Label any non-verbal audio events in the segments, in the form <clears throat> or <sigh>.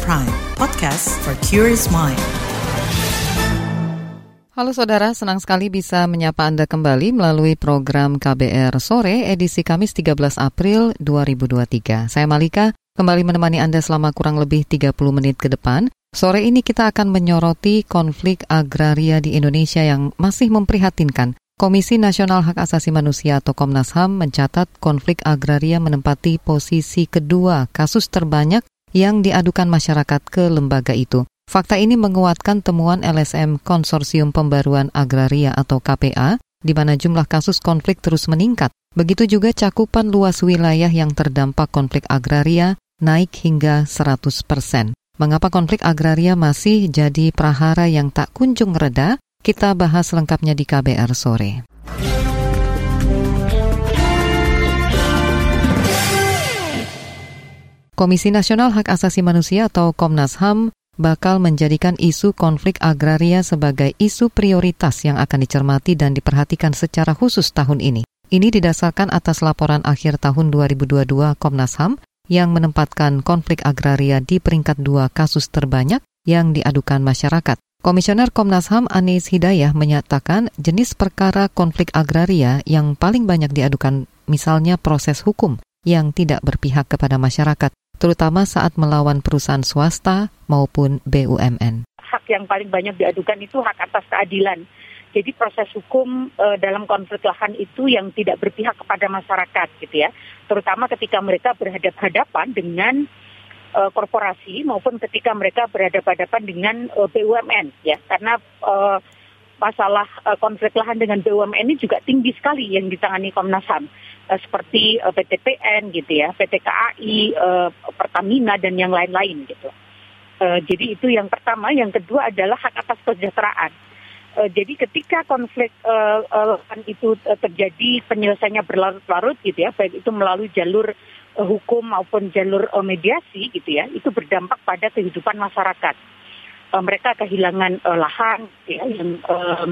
Prime, podcast for curious mind. Halo saudara, senang sekali bisa menyapa Anda kembali melalui program KBR Sore edisi Kamis 13 April 2023. Saya Malika, kembali menemani Anda selama kurang lebih 30 menit ke depan. Sore ini kita akan menyoroti konflik agraria di Indonesia yang masih memprihatinkan. Komisi Nasional Hak Asasi Manusia atau Komnas HAM mencatat konflik agraria menempati posisi kedua kasus terbanyak yang diadukan masyarakat ke lembaga itu. Fakta ini menguatkan temuan LSM Konsorsium Pembaruan Agraria atau KPA, di mana jumlah kasus konflik terus meningkat. Begitu juga cakupan luas wilayah yang terdampak konflik agraria naik hingga 100 persen. Mengapa konflik agraria masih jadi prahara yang tak kunjung reda? Kita bahas lengkapnya di KBR sore. Komisi Nasional Hak Asasi Manusia atau Komnas HAM bakal menjadikan isu konflik agraria sebagai isu prioritas yang akan dicermati dan diperhatikan secara khusus tahun ini. Ini didasarkan atas laporan akhir tahun 2022 Komnas HAM yang menempatkan konflik agraria di peringkat dua kasus terbanyak yang diadukan masyarakat. Komisioner Komnas HAM Anies Hidayah menyatakan jenis perkara konflik agraria yang paling banyak diadukan misalnya proses hukum yang tidak berpihak kepada masyarakat, terutama saat melawan perusahaan swasta maupun BUMN. Hak yang paling banyak diadukan itu hak atas keadilan. Jadi proses hukum e, dalam konflik lahan itu yang tidak berpihak kepada masyarakat gitu ya. Terutama ketika mereka berhadapan-hadapan dengan uh, korporasi maupun ketika mereka berhadapan-hadapan dengan uh, BUMN ya karena uh, masalah uh, konflik lahan dengan BUMN ini juga tinggi sekali yang ditangani Komnas HAM uh, seperti uh, PTPN gitu ya, PT KAI, uh, Pertamina dan yang lain-lain gitu. Uh, jadi itu yang pertama, yang kedua adalah hak atas kesejahteraan. Uh, jadi ketika konflik uh, uh, itu uh, terjadi penyelesaiannya berlarut-larut gitu ya, baik itu melalui jalur uh, hukum maupun jalur uh, mediasi gitu ya, itu berdampak pada kehidupan masyarakat. Uh, mereka kehilangan uh, lahan ya, yang uh,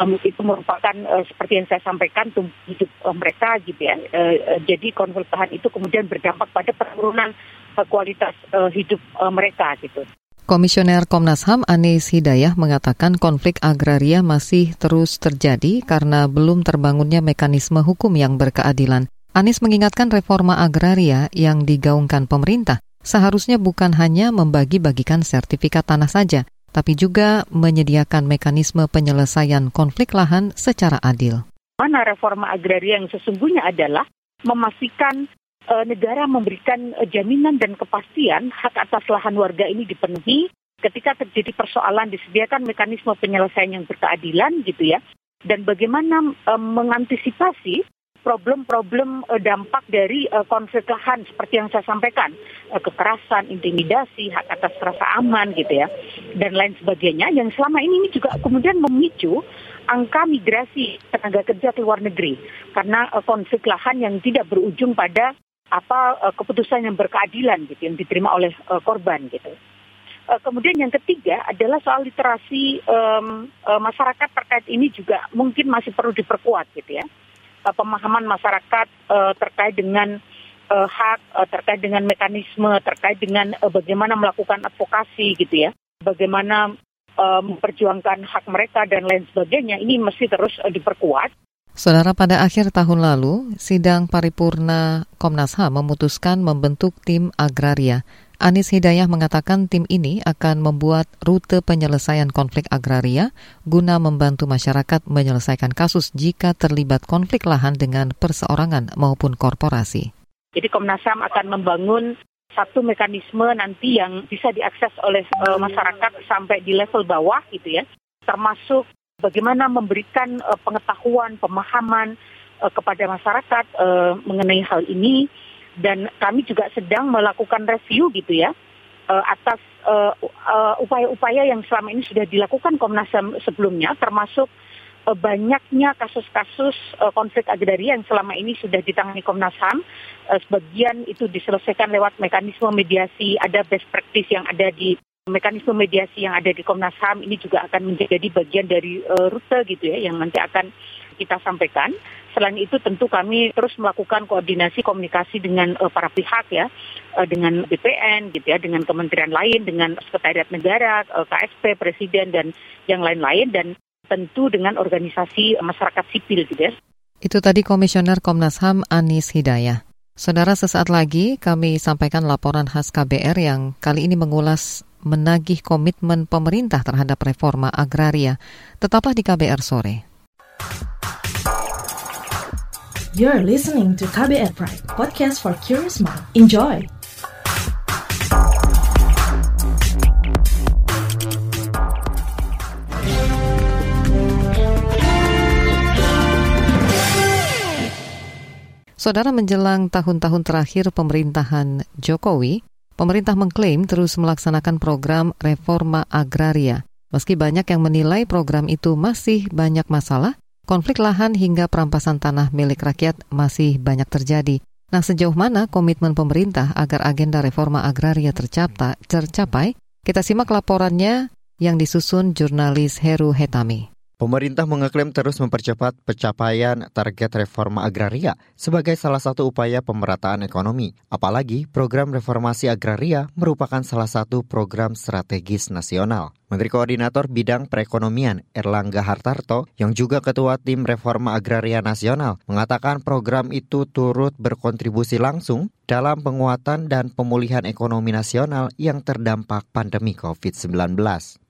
um, itu merupakan uh, seperti yang saya sampaikan tumbuh hidup uh, mereka gitu ya. Uh, uh, jadi konflik lahan itu kemudian berdampak pada penurunan uh, kualitas uh, hidup uh, mereka gitu. Komisioner Komnas HAM Anies Hidayah mengatakan konflik agraria masih terus terjadi karena belum terbangunnya mekanisme hukum yang berkeadilan. Anies mengingatkan reforma agraria yang digaungkan pemerintah seharusnya bukan hanya membagi-bagikan sertifikat tanah saja, tapi juga menyediakan mekanisme penyelesaian konflik lahan secara adil. Mana reforma agraria yang sesungguhnya adalah memastikan e, negara memberikan e, jaminan dan kepastian hak atas lahan warga ini dipenuhi ketika terjadi persoalan disediakan mekanisme penyelesaian yang berkeadilan gitu ya dan bagaimana e, mengantisipasi problem-problem uh, dampak dari uh, konflik lahan seperti yang saya sampaikan, uh, kekerasan, intimidasi, hak atas rasa aman gitu ya, dan lain sebagainya yang selama ini, ini juga kemudian memicu angka migrasi tenaga kerja ke luar negeri. Karena konflik lahan yang tidak berujung pada apa keputusan yang berkeadilan gitu yang diterima oleh korban gitu. Kemudian yang ketiga adalah soal literasi um, masyarakat terkait ini juga mungkin masih perlu diperkuat gitu ya uh, pemahaman masyarakat uh, terkait dengan uh, hak, uh, terkait dengan mekanisme, terkait dengan uh, bagaimana melakukan advokasi gitu ya, bagaimana uh, memperjuangkan hak mereka dan lain sebagainya. Ini mesti terus uh, diperkuat. Saudara, pada akhir tahun lalu, sidang paripurna Komnas HAM memutuskan membentuk tim agraria Anies Hidayah mengatakan tim ini akan membuat rute penyelesaian konflik agraria guna membantu masyarakat menyelesaikan kasus jika terlibat konflik lahan dengan perseorangan maupun korporasi. Jadi Komnas HAM akan membangun satu mekanisme nanti yang bisa diakses oleh uh, masyarakat sampai di level bawah gitu ya, termasuk bagaimana memberikan uh, pengetahuan, pemahaman uh, kepada masyarakat mengenai hal ini dan kami juga sedang melakukan review gitu ya uh, atas upaya-upaya uh, uh, yang selama ini sudah dilakukan Komnas HAM sebelumnya termasuk uh, banyaknya kasus-kasus uh, konflik agraria yang selama ini sudah ditangani Komnas HAM. Uh, sebagian itu diselesaikan lewat mekanisme mediasi ada best practice yang ada di mekanisme mediasi yang ada di Komnas HAM. Ini juga akan menjadi bagian dari uh, rute gitu ya yang nanti akan kita sampaikan. Selain itu tentu kami terus melakukan koordinasi komunikasi dengan uh, para pihak ya, uh, dengan BPN gitu ya, dengan kementerian lain, dengan sekretariat negara, uh, KSP, presiden dan yang lain-lain dan tentu dengan organisasi masyarakat sipil gitu ya. Itu tadi Komisioner Komnas HAM Anis Hidayah. Saudara, sesaat lagi kami sampaikan laporan khas KBR yang kali ini mengulas menagih komitmen pemerintah terhadap reforma agraria. Tetaplah di KBR sore. You're listening to KBR Pride, podcast for curious mind. Enjoy! Saudara menjelang tahun-tahun terakhir pemerintahan Jokowi, pemerintah mengklaim terus melaksanakan program reforma agraria. Meski banyak yang menilai program itu masih banyak masalah, konflik lahan hingga perampasan tanah milik rakyat masih banyak terjadi. Nah, sejauh mana komitmen pemerintah agar agenda reforma agraria tercapai? tercapai? Kita simak laporannya yang disusun jurnalis Heru Hetami. Pemerintah mengeklaim terus mempercepat pencapaian target reforma agraria sebagai salah satu upaya pemerataan ekonomi. Apalagi program reformasi agraria merupakan salah satu program strategis nasional. Menteri Koordinator Bidang Perekonomian Erlangga Hartarto yang juga Ketua Tim Reforma Agraria Nasional mengatakan program itu turut berkontribusi langsung dalam penguatan dan pemulihan ekonomi nasional yang terdampak pandemi COVID-19.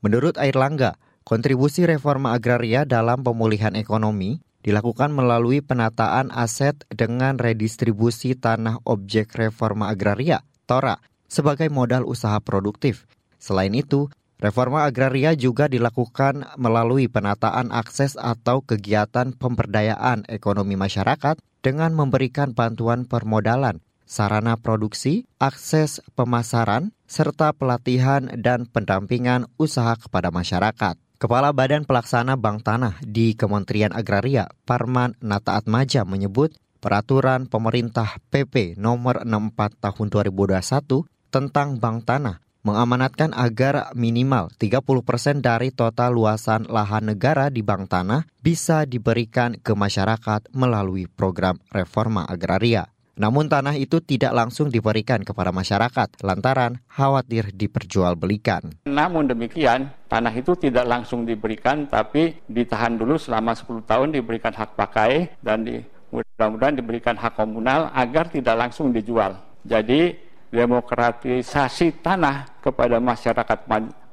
Menurut Airlangga, Kontribusi reforma agraria dalam pemulihan ekonomi dilakukan melalui penataan aset dengan redistribusi tanah objek reforma agraria, TORA, sebagai modal usaha produktif. Selain itu, reforma agraria juga dilakukan melalui penataan akses atau kegiatan pemberdayaan ekonomi masyarakat dengan memberikan bantuan permodalan, sarana produksi, akses pemasaran, serta pelatihan dan pendampingan usaha kepada masyarakat. Kepala Badan Pelaksana Bank Tanah di Kementerian Agraria, Parman Nataat Maja menyebut peraturan pemerintah PP nomor 64 tahun 2021 tentang Bank Tanah mengamanatkan agar minimal 30 persen dari total luasan lahan negara di Bank Tanah bisa diberikan ke masyarakat melalui program reforma agraria. Namun tanah itu tidak langsung diberikan kepada masyarakat lantaran khawatir diperjualbelikan. Namun demikian, tanah itu tidak langsung diberikan tapi ditahan dulu selama 10 tahun diberikan hak pakai dan di, mudah-mudahan diberikan hak komunal agar tidak langsung dijual. Jadi demokratisasi tanah kepada masyarakat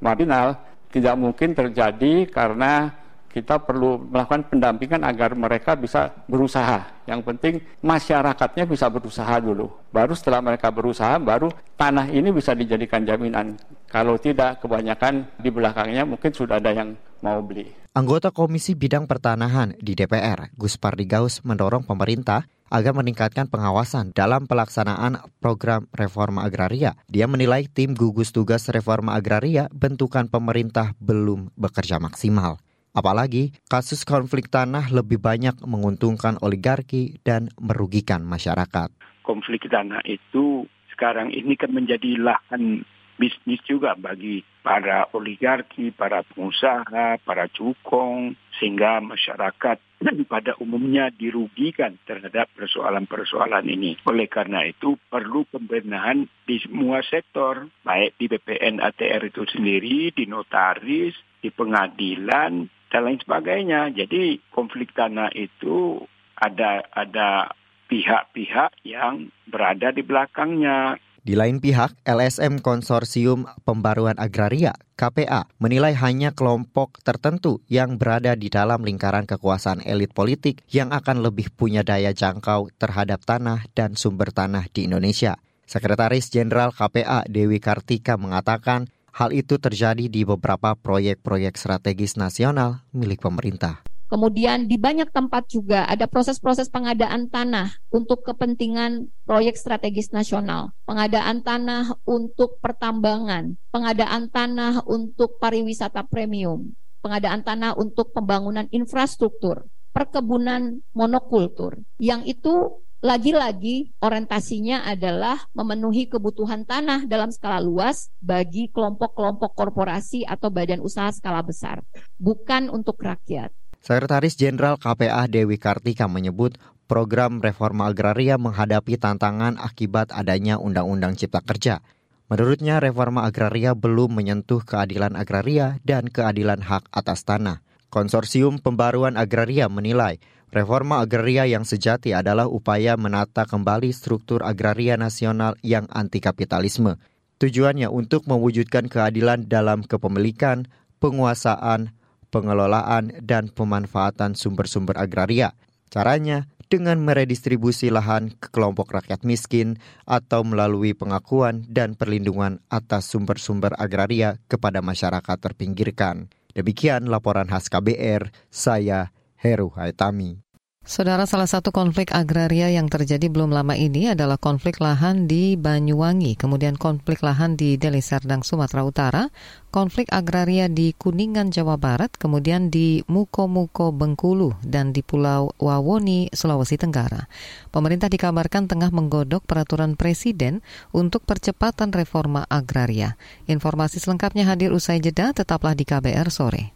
marginal tidak mungkin terjadi karena kita perlu melakukan pendampingan agar mereka bisa berusaha. Yang penting masyarakatnya bisa berusaha dulu. Baru setelah mereka berusaha, baru tanah ini bisa dijadikan jaminan. Kalau tidak, kebanyakan di belakangnya mungkin sudah ada yang mau beli. Anggota Komisi Bidang Pertanahan di DPR, Gus Pardigaus, mendorong pemerintah agar meningkatkan pengawasan dalam pelaksanaan program reforma agraria. Dia menilai tim gugus tugas reforma agraria bentukan pemerintah belum bekerja maksimal. Apalagi kasus konflik tanah lebih banyak menguntungkan oligarki dan merugikan masyarakat. Konflik tanah itu sekarang ini kan menjadi lahan bisnis juga bagi para oligarki, para pengusaha, para cukong, sehingga masyarakat <clears throat> pada umumnya dirugikan terhadap persoalan-persoalan ini. Oleh karena itu perlu pembenahan di semua sektor, baik di BPN ATR itu sendiri, di notaris, di pengadilan, dan lain sebagainya. Jadi konflik tanah itu ada ada pihak-pihak yang berada di belakangnya. Di lain pihak, LSM Konsorsium Pembaruan Agraria KPA menilai hanya kelompok tertentu yang berada di dalam lingkaran kekuasaan elit politik yang akan lebih punya daya jangkau terhadap tanah dan sumber tanah di Indonesia. Sekretaris Jenderal KPA Dewi Kartika mengatakan Hal itu terjadi di beberapa proyek-proyek strategis nasional milik pemerintah. Kemudian di banyak tempat juga ada proses-proses pengadaan tanah untuk kepentingan proyek strategis nasional, pengadaan tanah untuk pertambangan, pengadaan tanah untuk pariwisata premium, pengadaan tanah untuk pembangunan infrastruktur, perkebunan monokultur. Yang itu lagi-lagi orientasinya adalah memenuhi kebutuhan tanah dalam skala luas bagi kelompok-kelompok korporasi atau badan usaha skala besar, bukan untuk rakyat. Sekretaris Jenderal KPA Dewi Kartika menyebut program reforma agraria menghadapi tantangan akibat adanya Undang-Undang Cipta Kerja. Menurutnya, reforma agraria belum menyentuh keadilan agraria dan keadilan hak atas tanah. Konsorsium Pembaruan Agraria menilai reforma agraria yang sejati adalah upaya menata kembali struktur agraria nasional yang anti kapitalisme. Tujuannya untuk mewujudkan keadilan dalam kepemilikan, penguasaan, pengelolaan, dan pemanfaatan sumber-sumber agraria. Caranya dengan meredistribusi lahan ke kelompok rakyat miskin atau melalui pengakuan dan perlindungan atas sumber-sumber agraria kepada masyarakat terpinggirkan. Demikian laporan khas KBR, saya Heru Haitami. Saudara, salah satu konflik agraria yang terjadi belum lama ini adalah konflik lahan di Banyuwangi, kemudian konflik lahan di Deli Serdang, Sumatera Utara, konflik agraria di Kuningan, Jawa Barat, kemudian di Muko-Muko, Bengkulu, dan di Pulau Wawoni, Sulawesi Tenggara. Pemerintah dikabarkan tengah menggodok peraturan presiden untuk percepatan reforma agraria. Informasi selengkapnya hadir usai jeda, tetaplah di KBR sore.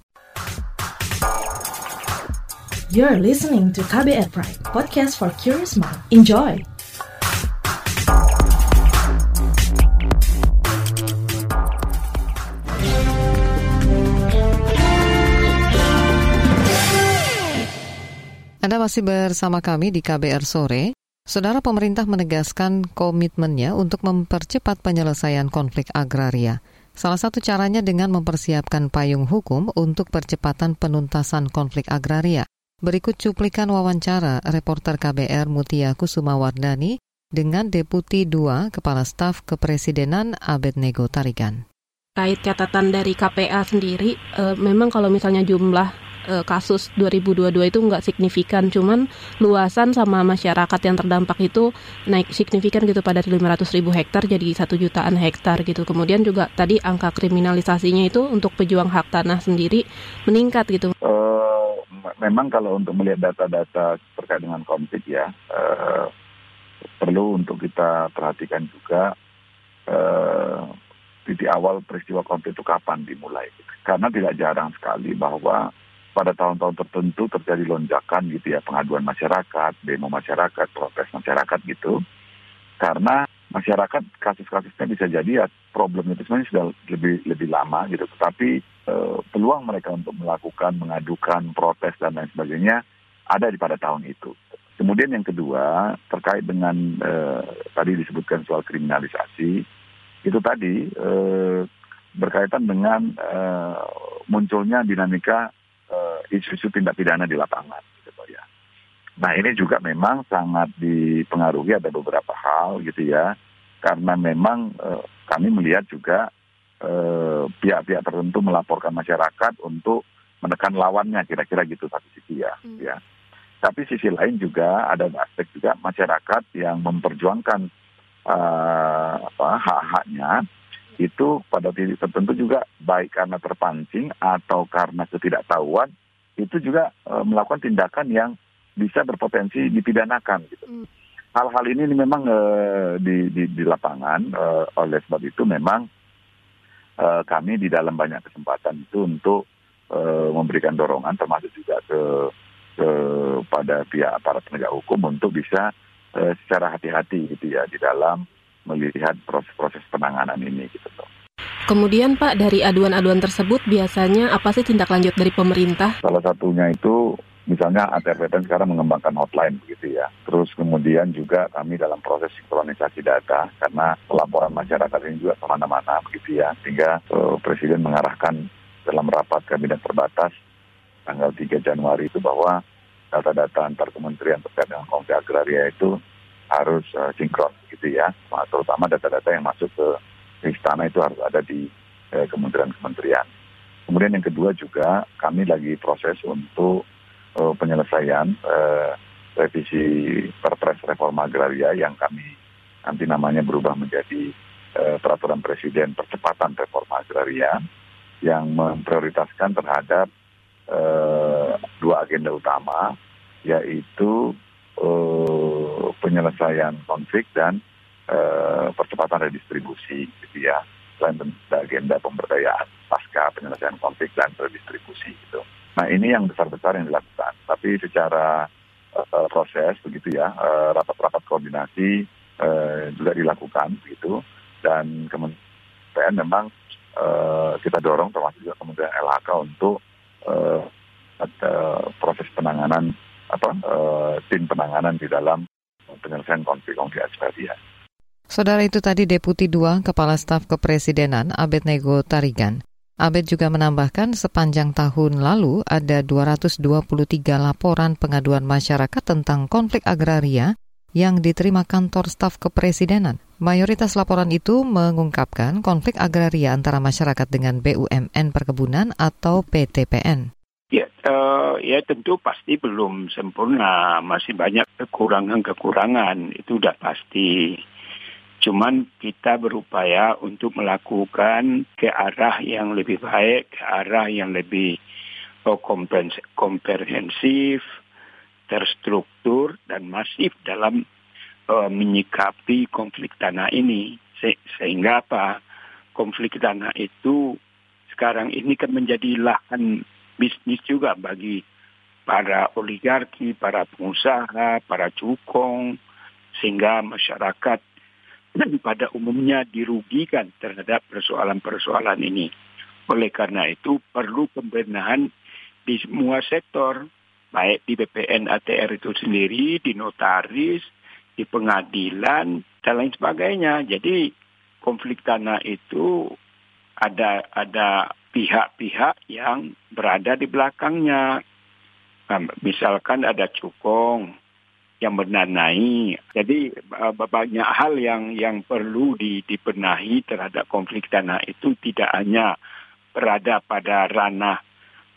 You're listening to KBR Pride, podcast for curious mind. Enjoy! Anda masih bersama kami di KBR Sore. Saudara pemerintah menegaskan komitmennya untuk mempercepat penyelesaian konflik agraria. Salah satu caranya dengan mempersiapkan payung hukum untuk percepatan penuntasan konflik agraria. Berikut cuplikan wawancara reporter KBR Mutia Kusumawardani dengan Deputi 2 Kepala Staf Kepresidenan Abednego Tarigan. Kait catatan dari KPA sendiri, e, memang kalau misalnya jumlah e, kasus 2022 itu nggak signifikan, cuman luasan sama masyarakat yang terdampak itu naik signifikan gitu pada 500 ribu hektar jadi satu jutaan hektar gitu. Kemudian juga tadi angka kriminalisasinya itu untuk pejuang hak tanah sendiri meningkat gitu. Uh memang kalau untuk melihat data-data terkait dengan konflik ya uh, perlu untuk kita perhatikan juga uh, titik awal peristiwa konflik itu kapan dimulai. Karena tidak jarang sekali bahwa pada tahun-tahun tertentu terjadi lonjakan gitu ya pengaduan masyarakat, demo masyarakat, protes masyarakat gitu. Karena masyarakat kasus-kasusnya bisa jadi ya problem itu sebenarnya sudah lebih lebih lama gitu, tetapi e, peluang mereka untuk melakukan, mengadukan, protes dan lain sebagainya ada di pada tahun itu. Kemudian yang kedua terkait dengan e, tadi disebutkan soal kriminalisasi itu tadi e, berkaitan dengan e, munculnya dinamika isu-isu tindak pidana di lapangan. Gitu ya. Nah ini juga memang sangat dipengaruhi ada beberapa hal gitu ya, karena memang e, kami melihat juga eh, pihak-pihak e, tertentu melaporkan masyarakat untuk menekan lawannya kira-kira gitu satu sisi ya, hmm. ya. Tapi sisi lain juga ada aspek juga masyarakat yang memperjuangkan uh, apa hak-haknya itu pada titik tertentu juga baik karena terpancing atau karena ketidaktahuan itu juga uh, melakukan tindakan yang bisa berpotensi dipidanakan gitu. Hmm. Hal-hal ini memang uh, di, di di lapangan uh, oleh sebab itu memang uh, kami di dalam banyak kesempatan itu untuk uh, memberikan dorongan termasuk juga ke ke pada pihak aparat penegak hukum untuk bisa uh, secara hati-hati gitu ya di dalam melihat proses-proses penanganan ini gitu loh. Kemudian Pak dari aduan-aduan tersebut biasanya apa sih tindak lanjut dari pemerintah? Salah satunya itu misalnya ATRBPN sekarang mengembangkan hotline begitu ya. Terus kemudian juga kami dalam proses sinkronisasi data karena pelaporan masyarakat ini juga ke mana-mana begitu ya. Sehingga uh, Presiden mengarahkan dalam rapat kabinet terbatas tanggal 3 Januari itu bahwa data-data antar kementerian terkait dengan konflik agraria itu harus uh, sinkron gitu ya. Nah, terutama data-data yang masuk ke istana itu harus ada di uh, kementerian-kementerian. Kemudian yang kedua juga kami lagi proses untuk uh, penyelesaian uh, revisi Perpres Reforma Agraria yang kami nanti namanya berubah menjadi uh, Peraturan Presiden Percepatan Reforma Agraria yang memprioritaskan terhadap uh, dua agenda utama yaitu uh, penyelesaian konflik dan uh, percepatan redistribusi gitu ya selain agenda pemberdayaan pasca penyelesaian konflik dan redistribusi gitu. Nah ini yang besar-besar yang dilakukan. Tapi secara uh, proses begitu ya, uh, rapat-rapat koordinasi uh, juga dilakukan begitu. Dan kemudian memang uh, kita dorong termasuk juga kemudian LHK untuk uh, ada proses penanganan apa uh, tim penanganan di dalam penyelesaian konflik-konflik agraria. Saudara itu tadi Deputi 2 Kepala Staf Kepresidenan Abednego Tarigan. Abed juga menambahkan sepanjang tahun lalu ada 223 laporan pengaduan masyarakat tentang konflik agraria yang diterima kantor staf kepresidenan. Mayoritas laporan itu mengungkapkan konflik agraria antara masyarakat dengan BUMN perkebunan atau PTPN. Ya, uh, ya tentu pasti belum sempurna, masih banyak kekurangan-kekurangan, itu sudah pasti. Cuman kita berupaya untuk melakukan ke arah yang lebih baik, ke arah yang lebih oh, komprehensif, terstruktur, dan masif dalam uh, menyikapi konflik tanah ini. Se sehingga apa? Konflik tanah itu sekarang ini kan menjadi lahan bisnis juga bagi para oligarki, para pengusaha, para cukong, sehingga masyarakat pada umumnya dirugikan terhadap persoalan-persoalan ini. Oleh karena itu perlu pembenahan di semua sektor, baik di BPN ATR itu sendiri, di notaris, di pengadilan, dan lain sebagainya. Jadi konflik tanah itu ada ada pihak-pihak yang berada di belakangnya. Nah, misalkan ada cukong, yang mendanai. Jadi banyak hal yang yang perlu di, dibenahi terhadap konflik tanah itu tidak hanya berada pada ranah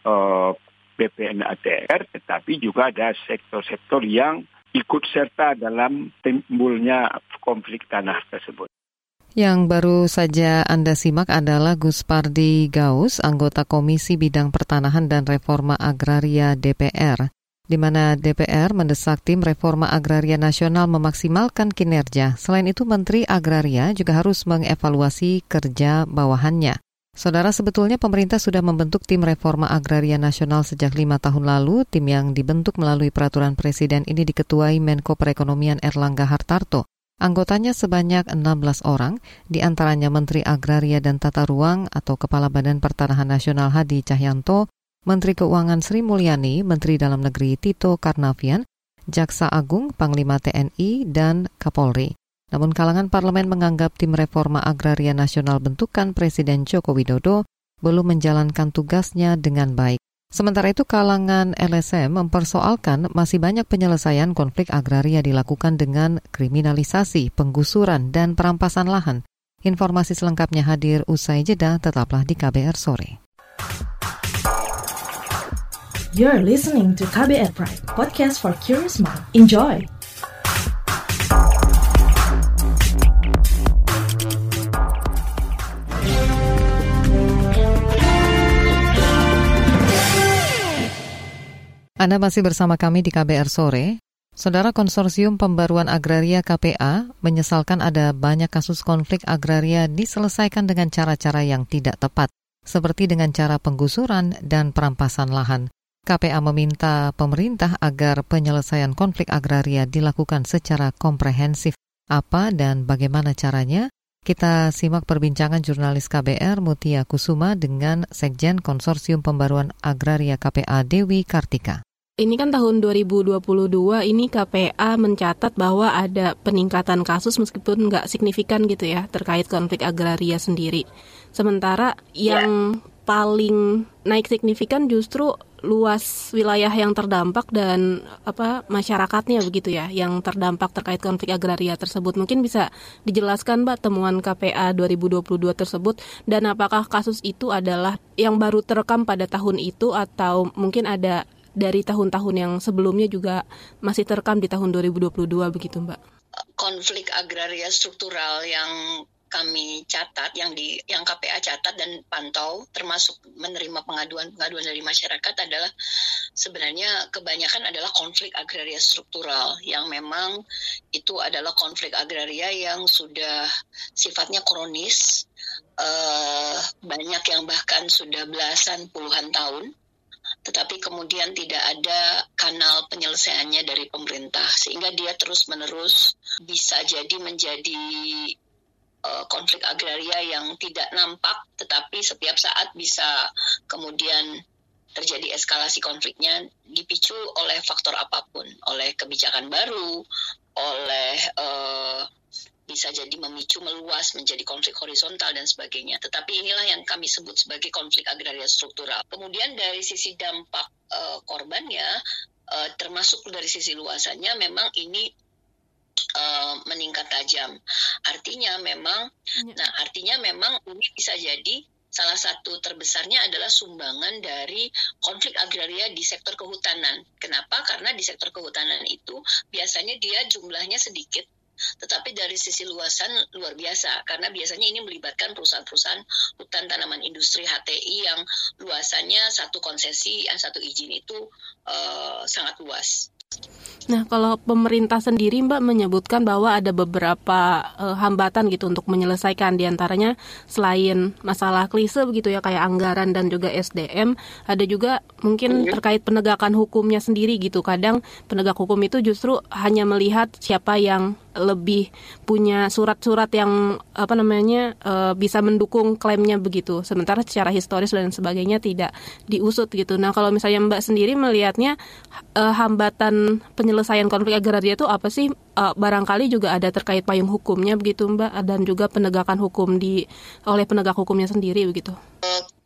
uh, BPN ATR, tetapi juga ada sektor-sektor yang ikut serta dalam timbulnya konflik tanah tersebut. Yang baru saja Anda simak adalah Gus Pardi Gaus, anggota Komisi Bidang Pertanahan dan Reforma Agraria DPR di mana DPR mendesak tim reforma agraria nasional memaksimalkan kinerja. Selain itu, Menteri Agraria juga harus mengevaluasi kerja bawahannya. Saudara, sebetulnya pemerintah sudah membentuk tim reforma agraria nasional sejak lima tahun lalu. Tim yang dibentuk melalui peraturan presiden ini diketuai Menko Perekonomian Erlangga Hartarto. Anggotanya sebanyak 16 orang, di antaranya Menteri Agraria dan Tata Ruang atau Kepala Badan Pertanahan Nasional Hadi Cahyanto, Menteri Keuangan Sri Mulyani, Menteri Dalam Negeri Tito Karnavian, Jaksa Agung, Panglima TNI, dan Kapolri. Namun kalangan parlemen menganggap tim reforma agraria nasional bentukan Presiden Joko Widodo belum menjalankan tugasnya dengan baik. Sementara itu kalangan LSM mempersoalkan masih banyak penyelesaian konflik agraria dilakukan dengan kriminalisasi, penggusuran, dan perampasan lahan. Informasi selengkapnya hadir usai jeda, tetaplah di KBR sore. You're listening to KBR Pride, podcast for curious mind. Enjoy! Anda masih bersama kami di KBR Sore. Saudara Konsorsium Pembaruan Agraria KPA menyesalkan ada banyak kasus konflik agraria diselesaikan dengan cara-cara yang tidak tepat, seperti dengan cara penggusuran dan perampasan lahan. KPA meminta pemerintah agar penyelesaian konflik agraria dilakukan secara komprehensif. Apa dan bagaimana caranya? Kita simak perbincangan jurnalis KBR Mutia Kusuma dengan Sekjen Konsorsium Pembaruan Agraria KPA Dewi Kartika. Ini kan tahun 2022 ini KPA mencatat bahwa ada peningkatan kasus meskipun nggak signifikan gitu ya terkait konflik agraria sendiri. Sementara yang paling naik signifikan justru luas wilayah yang terdampak dan apa masyarakatnya begitu ya yang terdampak terkait konflik agraria tersebut. Mungkin bisa dijelaskan Mbak temuan KPA 2022 tersebut? Dan apakah kasus itu adalah yang baru terekam pada tahun itu atau mungkin ada dari tahun-tahun yang sebelumnya juga masih terekam di tahun 2022 begitu Mbak? Konflik agraria struktural yang kami catat yang di yang KPA catat dan pantau termasuk menerima pengaduan-pengaduan dari masyarakat adalah sebenarnya kebanyakan adalah konflik agraria struktural yang memang itu adalah konflik agraria yang sudah sifatnya kronis uh, banyak yang bahkan sudah belasan puluhan tahun tetapi kemudian tidak ada kanal penyelesaiannya dari pemerintah sehingga dia terus-menerus bisa jadi menjadi konflik agraria yang tidak nampak tetapi setiap saat bisa kemudian terjadi eskalasi konfliknya dipicu oleh faktor apa pun, oleh kebijakan baru, oleh uh, bisa jadi memicu meluas menjadi konflik horizontal dan sebagainya. Tetapi inilah yang kami sebut sebagai konflik agraria struktural. Kemudian dari sisi dampak uh, korbannya, uh, termasuk dari sisi luasannya, memang ini uh, meningkat tajam. Artinya memang, ya. nah artinya memang ini bisa jadi salah satu terbesarnya adalah sumbangan dari konflik agraria di sektor kehutanan. Kenapa? Karena di sektor kehutanan itu biasanya dia jumlahnya sedikit tetapi dari sisi luasan luar biasa karena biasanya ini melibatkan perusahaan-perusahaan hutan tanaman industri HTI yang luasannya satu konsesi, satu izin itu uh, sangat luas. Nah, kalau pemerintah sendiri Mbak menyebutkan bahwa ada beberapa uh, hambatan gitu untuk menyelesaikan di antaranya selain masalah klise begitu ya kayak anggaran dan juga SDM, ada juga mungkin iya. terkait penegakan hukumnya sendiri gitu. Kadang penegak hukum itu justru hanya melihat siapa yang lebih punya surat-surat yang apa namanya uh, bisa mendukung klaimnya begitu. Sementara secara historis dan sebagainya tidak diusut gitu. Nah, kalau misalnya Mbak sendiri melihatnya uh, hambatan penyelesaian konflik agraria itu apa sih? Uh, barangkali juga ada terkait payung hukumnya begitu Mbak dan juga penegakan hukum di oleh penegak hukumnya sendiri begitu.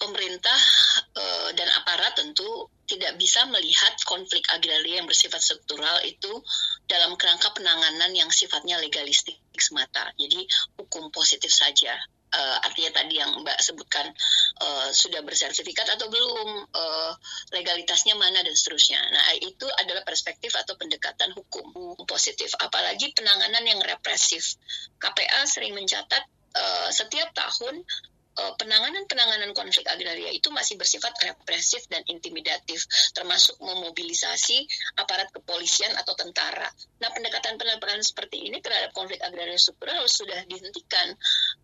Pemerintah uh, dan aparat tentu tidak bisa melihat konflik agraria yang bersifat struktural itu dalam kerangka penanganan yang sifatnya legalistik semata. Jadi hukum positif saja. Uh, artinya tadi yang Mbak sebutkan uh, sudah bersertifikat atau belum, uh, legalitasnya mana dan seterusnya. Nah itu adalah perspektif atau pendekatan hukum positif. Apalagi penanganan yang represif. KPA sering mencatat uh, setiap tahun penanganan-penanganan konflik agraria itu masih bersifat represif dan intimidatif, termasuk memobilisasi aparat kepolisian atau tentara. Nah, pendekatan-pendekatan seperti ini terhadap konflik agraria struktural sudah dihentikan,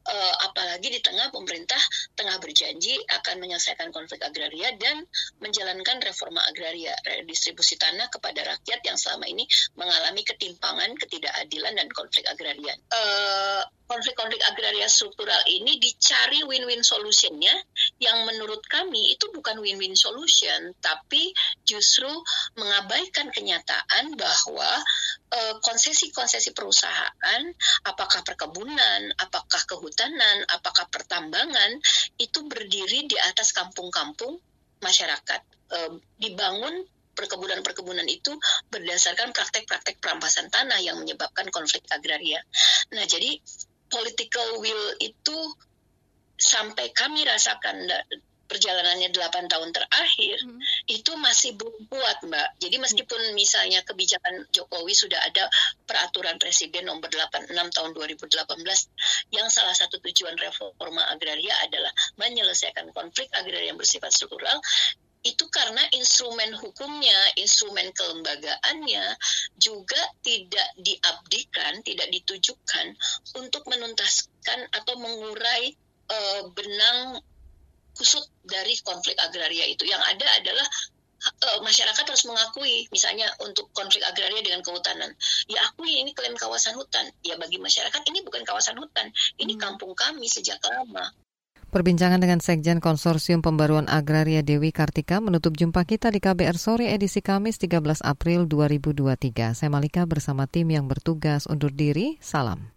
uh, apalagi di tengah pemerintah tengah berjanji akan menyelesaikan konflik agraria dan menjalankan reforma agraria, redistribusi tanah kepada rakyat yang selama ini mengalami ketimpangan, ketidakadilan, dan konflik agraria. Uh, konflik-konflik agraria struktural ini dicari win-win solutionnya yang menurut kami itu bukan win-win solution tapi justru mengabaikan kenyataan bahwa eh, konsesi-konsesi perusahaan apakah perkebunan, apakah kehutanan, apakah pertambangan itu berdiri di atas kampung-kampung masyarakat e, dibangun perkebunan-perkebunan itu berdasarkan praktek-praktek perampasan tanah yang menyebabkan konflik agraria. Nah, jadi political will itu sampai kami rasakan perjalanannya 8 tahun terakhir hmm. itu masih belum kuat Mbak. Jadi meskipun hmm. misalnya kebijakan Jokowi sudah ada peraturan presiden nomor 86 tahun 2018 yang salah satu tujuan reforma agraria adalah menyelesaikan konflik agraria yang bersifat struktural itu karena instrumen hukumnya, instrumen kelembagaannya juga tidak diabdikan, tidak ditujukan untuk menuntaskan atau mengurai uh, benang kusut dari konflik agraria itu. Yang ada adalah uh, masyarakat harus mengakui, misalnya untuk konflik agraria dengan kehutanan, ya akui ini klaim kawasan hutan. Ya bagi masyarakat ini bukan kawasan hutan, ini hmm. kampung kami sejak lama. Perbincangan dengan Sekjen Konsorsium Pembaruan Agraria Dewi Kartika menutup jumpa kita di KBR Sore edisi Kamis 13 April 2023. Saya Malika bersama tim yang bertugas undur diri. Salam.